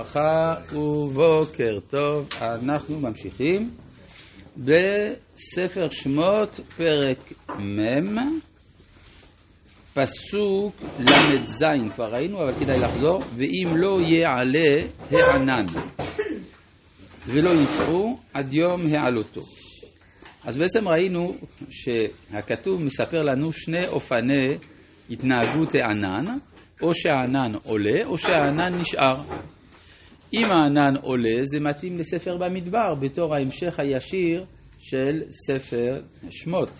ברכה ובוקר טוב, אנחנו ממשיכים בספר שמות פרק מ' פסוק ל"ז. כבר ראינו אבל כדאי לחזור. ואם לא יעלה הענן ולא ייסעו עד יום העלותו. אז בעצם ראינו שהכתוב מספר לנו שני אופני התנהגות הענן או שהענן עולה או שהענן נשאר אם הענן עולה, זה מתאים לספר במדבר, בתור ההמשך הישיר של ספר שמות.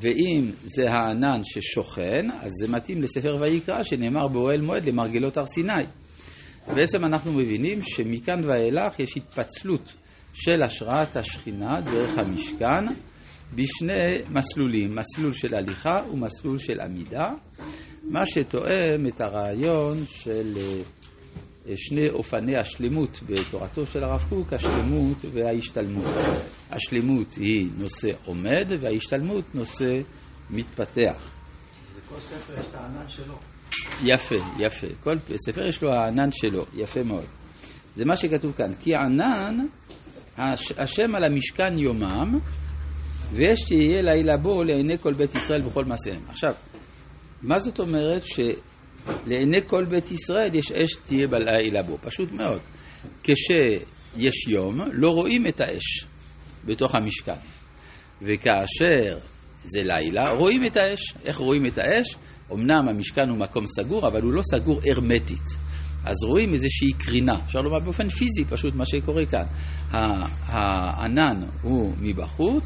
ואם זה הענן ששוכן, אז זה מתאים לספר ויקרא, שנאמר באוהל מועד למרגלות הר סיני. בעצם אנחנו מבינים שמכאן ואילך יש התפצלות של השראת השכינה דרך המשכן בשני מסלולים, מסלול של הליכה ומסלול של עמידה, מה שתואם את הרעיון של שני אופני השלמות בתורתו של הרב קוק, השלמות וההשתלמות. השלמות היא נושא עומד וההשתלמות נושא מתפתח. וכל ספר יש את הענן שלו. יפה, יפה. כל ספר יש לו הענן שלו, יפה מאוד. זה מה שכתוב כאן. כי ענן, השם על המשכן יומם, ויש תהיה לילה בו לעיני כל בית ישראל בכל מעשיהם. עכשיו, מה זאת אומרת ש... לעיני כל בית ישראל יש אש תהיה בלילה בו, פשוט מאוד. כשיש יום, לא רואים את האש בתוך המשכן. וכאשר זה לילה, רואים את האש. איך רואים את האש? אמנם המשכן הוא מקום סגור, אבל הוא לא סגור הרמטית. אז רואים איזושהי קרינה, אפשר לומר באופן פיזי, פשוט מה שקורה כאן. הענן הוא מבחוץ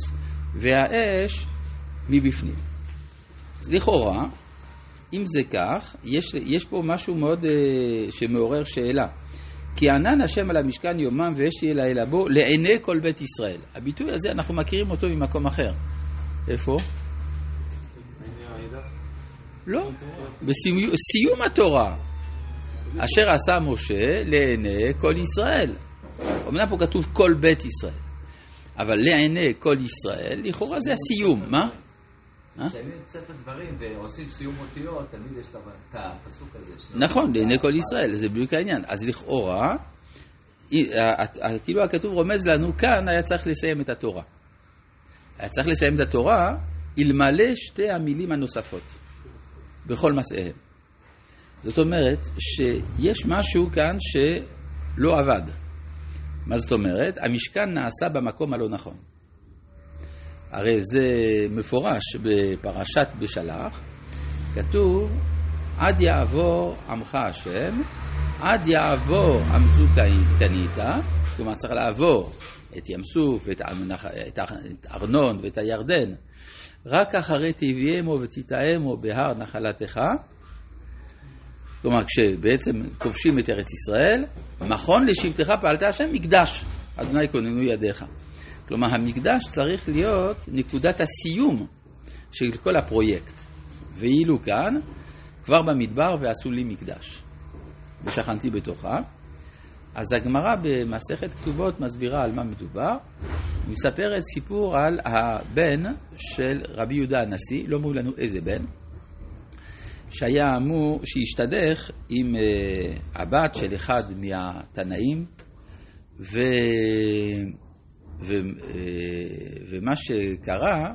והאש מבפנים. לכאורה, אם זה כך, יש, יש פה משהו מאוד uh, שמעורר שאלה. כי ענן השם על המשכן יומם ואש תהיה לילה בו לעיני כל בית ישראל. הביטוי הזה, אנחנו מכירים אותו ממקום אחר. איפה? לא, בסיום התורה. אשר עשה משה לעיני כל ישראל. אמנם פה כתוב כל בית ישראל, אבל לעיני כל ישראל, לכאורה זה הסיום, מה? כשאני את ספר דברים ועושים סיום אותיות, תמיד יש את הפסוק הזה. נכון, לעיני כל ישראל, זה בדיוק העניין. אז לכאורה, כאילו הכתוב רומז לנו, כאן היה צריך לסיים את התורה. היה צריך לסיים את התורה אלמלא שתי המילים הנוספות, בכל מסעיהם. זאת אומרת שיש משהו כאן שלא עבד. מה זאת אומרת? המשכן נעשה במקום הלא נכון. הרי זה מפורש בפרשת בשלח, כתוב עד יעבור עמך השם, עד יעבור עמזו קנית, כלומר צריך לעבור את ים סוף, את, את ארנון ואת הירדן, רק אחרי תביאמו ותטעמו בהר נחלתך, כלומר כשבעצם כובשים את ארץ ישראל, מכון לשבטך פעלת השם מקדש, אדוני כוננו ידיך. כלומר, המקדש צריך להיות נקודת הסיום של כל הפרויקט. ואילו כאן, כבר במדבר ועשו לי מקדש. ושכנתי בתוכה. אז הגמרא במסכת כתובות מסבירה על מה מדובר. מספרת סיפור על הבן של רבי יהודה הנשיא, לא אומרים לנו איזה בן, שהיה אמור, שהשתדך עם uh, הבת של אחד מהתנאים, ו... ו, אה, ומה שקרה,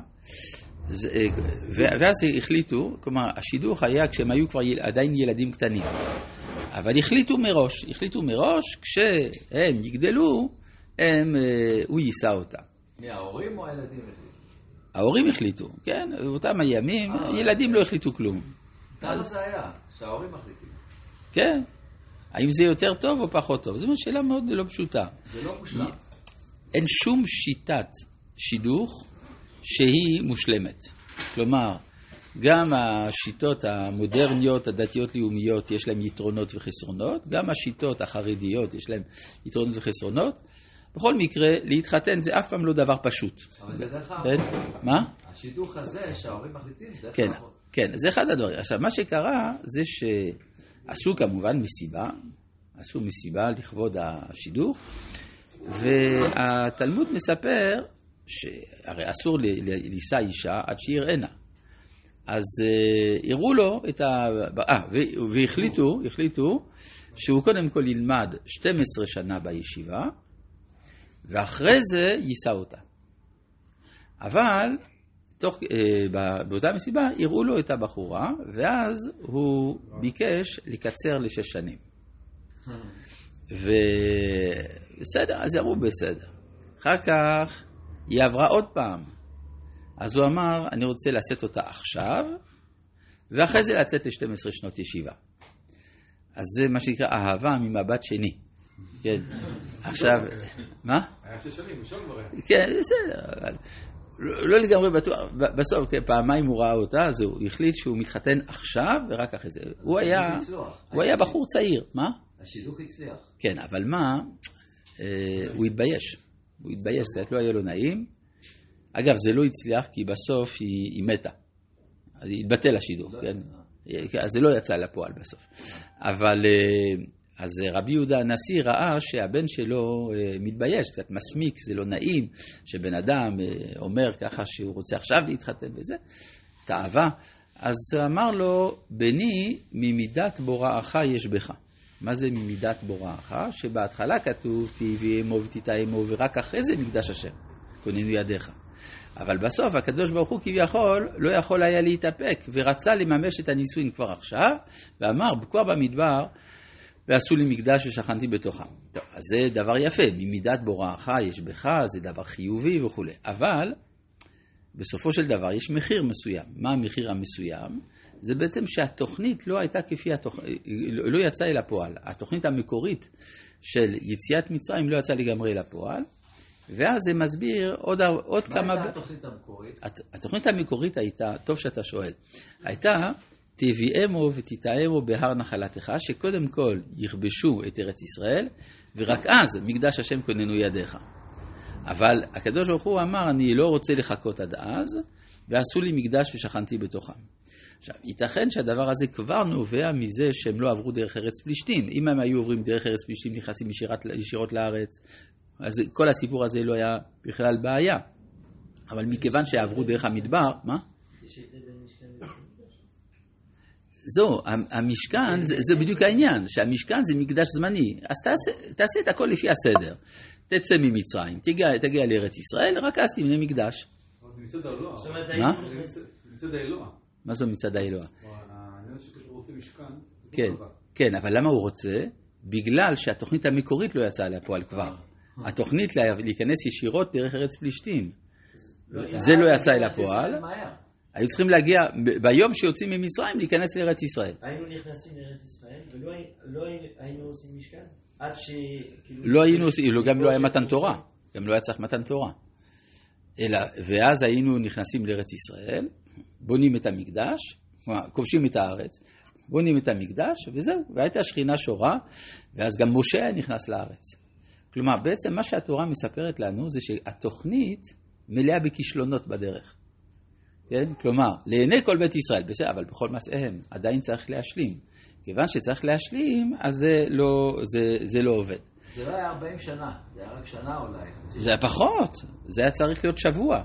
זה, אה, ואז החליטו, כלומר השידוך היה כשהם היו כבר עדיין ילדים קטנים, אבל החליטו מראש, החליטו מראש כשהם יגדלו, הם, אה, הוא יישא אותם. מההורים או הילדים החליטו? ההורים החליטו, כן, באותם הימים, ילדים לא החליטו כלום. כמה זה היה? שההורים מחליטים. כן. האם זה יותר טוב או פחות טוב? זו שאלה מאוד לא פשוטה. זה לא מושלם. אין שום שיטת שידוך שהיא מושלמת. כלומר, גם השיטות המודרניות, הדתיות-לאומיות, יש להן יתרונות וחסרונות, גם השיטות החרדיות, יש להן יתרונות וחסרונות. בכל מקרה, להתחתן זה אף פעם לא דבר פשוט. אבל זה דרך אגב. כן? מה? השידוך הזה שההורים מחליטים, זה דרך כן. כן, זה אחד הדברים. עכשיו, מה שקרה זה שעשו כמובן מסיבה, עשו מסיבה לכבוד השידוך, והתלמוד מספר שהרי אסור לישא אישה עד שיראנה. אז uh, הראו לו את ה... אה, והחליטו, החליטו שהוא קודם כל ילמד 12 שנה בישיבה, ואחרי זה יישא אותה. אבל תוך, אה, באותה מסיבה הראו לו את הבחורה, ואז הוא ביקש לקצר לשש שנים. ובסדר, אז אמרו בסדר. אחר כך היא עברה עוד פעם. אז הוא אמר, אני רוצה לשאת אותה עכשיו, ואחרי זה לצאת ל-12 שנות ישיבה. אז זה מה שנקרא אהבה ממבט שני. כן. עכשיו, מה? היה שש שנים, ראשון כבר היה. כן, בסדר, אבל לא לגמרי בטוח. בסוף, כן, פעמיים הוא ראה אותה, אז הוא החליט שהוא מתחתן עכשיו ורק אחרי זה. הוא היה. הוא היה בחור צעיר, מה? השידוך הצליח. כן, אבל מה? אה, הוא התבייש. הוא התבייש, קצת לא היה לו נעים. אגב, זה לא הצליח כי בסוף היא, היא מתה. אז התבטל השידוך, כן? אז זה לא יצא לפועל בסוף. אבל אה, אז רבי יהודה הנשיא ראה שהבן שלו אה, מתבייש, קצת מסמיק, זה לא נעים, שבן אדם אה, אומר ככה שהוא רוצה עכשיו להתחתן וזה, תאווה. אז אמר לו, בני, ממידת בוראך יש בך. מה זה ממידת בוראך? שבהתחלה כתוב תהי אמו ותיטע אמו, ורק אחרי זה מקדש השם, כוננו ידיך. אבל בסוף הקדוש ברוך הוא כביכול לא יכול היה להתאפק, ורצה לממש את הנישואין כבר עכשיו, ואמר כבר במדבר, ועשו לי מקדש ושכנתי בתוכם. טוב, אז זה דבר יפה, ממידת בוראך יש בך, זה דבר חיובי וכולי. אבל בסופו של דבר יש מחיר מסוים. מה המחיר המסוים? זה בעצם שהתוכנית לא הייתה כפי התוכנית, לא יצאה אל הפועל. התוכנית המקורית של יציאת מצרים לא יצאה לגמרי אל הפועל, ואז זה מסביר עוד, עוד מה כמה... הייתה התוכנית המקורית? הת- התוכנית המקורית הייתה, טוב שאתה שואל, הייתה תביאמו ותטעמו בהר נחלתך, שקודם כל יכבשו את ארץ ישראל, ורק אז מקדש השם כוננו ידיך. אבל הקדוש ברוך הוא אמר, אני לא רוצה לחכות עד אז, ועשו לי מקדש ושכנתי בתוכם. עכשיו, ייתכן שהדבר הזה כבר נובע מזה שהם לא עברו דרך ארץ פלישתים. אם הם היו עוברים דרך ארץ פלישתים, נכנסים ישירת, ישירות לארץ, אז כל הסיפור הזה לא היה בכלל בעיה. אבל מכיוון שעברו דרך המדבר, מה? זו, המשכן, זה, זה בדיוק העניין, שהמשכן זה מקדש זמני. אז תעשה, תעשה את הכל לפי הסדר. תצא ממצרים, תגיע, תגיע לארץ ישראל, רק אז תבנה מקדש. אבל זה מצד האלוה. מה? מצד האלוה. מה זו מצד האלוה? זה כן. כן, אבל למה הוא רוצה? בגלל שהתוכנית המקורית לא יצאה לפועל כבר. התוכנית לה- להיכנס ישירות דרך ארץ פלישתים. זה לא יצא אל הפועל. היו צריכים להגיע, ביום שיוצאים ממצרים, להיכנס לארץ ישראל. היינו נכנסים לארץ ישראל, ולא לא הי- היינו עושים משכן, עד ש... כאילו- לא היינו עושים, גם לא היה מתן תורה, גם לא היה צריך מתן תורה. אלא, ואז היינו נכנסים לארץ ישראל, בונים את המקדש, כובשים את הארץ, בונים את המקדש, וזהו, והייתה שכינה שורה, ואז גם משה היה נכנס לארץ. כלומר, בעצם מה שהתורה מספרת לנו זה שהתוכנית מלאה בכישלונות בדרך. כן? כלומר, לעיני כל בית ישראל, בסדר, אבל בכל מעשיהם, עדיין צריך להשלים. כיוון שצריך להשלים, אז זה לא, זה, זה לא עובד. זה לא היה 40 שנה, זה היה רק שנה אולי. זה היה פחות, זה היה צריך להיות שבוע.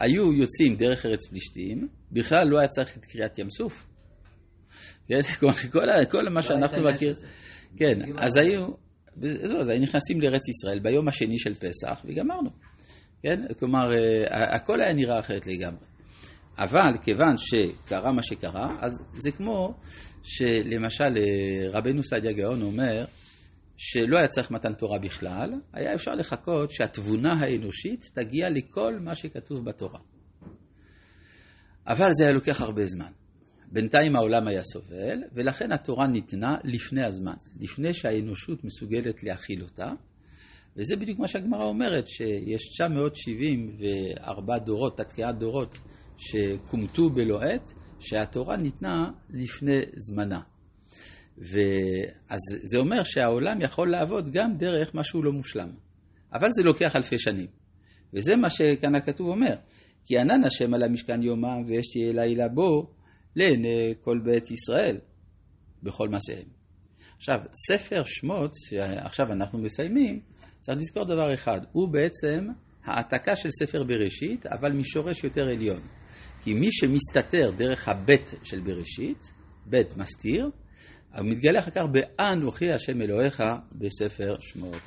היו יוצאים דרך ארץ פלישתים, בכלל לא היה צריך את קריאת ים סוף. כן, כל, כל, כל מה שאנחנו מכירים. הנס הזה. כן, אז היו, זהו, אז היו נכנסים לארץ ישראל ביום השני של פסח, וגמרנו. כן, כלומר, אה, הכל היה נראה אחרת לגמרי. אבל כיוון שקרה מה שקרה, אז זה כמו שלמשל אה, רבנו סעדיה גאון אומר שלא היה צריך מתן תורה בכלל, היה אפשר לחכות שהתבונה האנושית תגיע לכל מה שכתוב בתורה. אבל זה היה לוקח הרבה זמן. בינתיים העולם היה סובל, ולכן התורה ניתנה לפני הזמן, לפני שהאנושות מסוגלת להכיל אותה, וזה בדיוק מה שהגמרא אומרת, שיש 974 דורות, תתקיעת דורות, שכומתו בלא עת, שהתורה ניתנה לפני זמנה. ואז זה אומר שהעולם יכול לעבוד גם דרך משהו לא מושלם. אבל זה לוקח אלפי שנים. וזה מה שכאן הכתוב אומר. כי ענן השם על המשכן יומם ויש תהיה לילה בו לעיני כל בית ישראל בכל מעשיהם. עכשיו, ספר שמות, שעכשיו אנחנו מסיימים, צריך לזכור דבר אחד, הוא בעצם העתקה של ספר בראשית, אבל משורש יותר עליון. כי מי שמסתתר דרך הבית של בראשית, בית מסתיר, אבל מתגלה אחר כך באנוכי השם אלוהיך בספר שמות.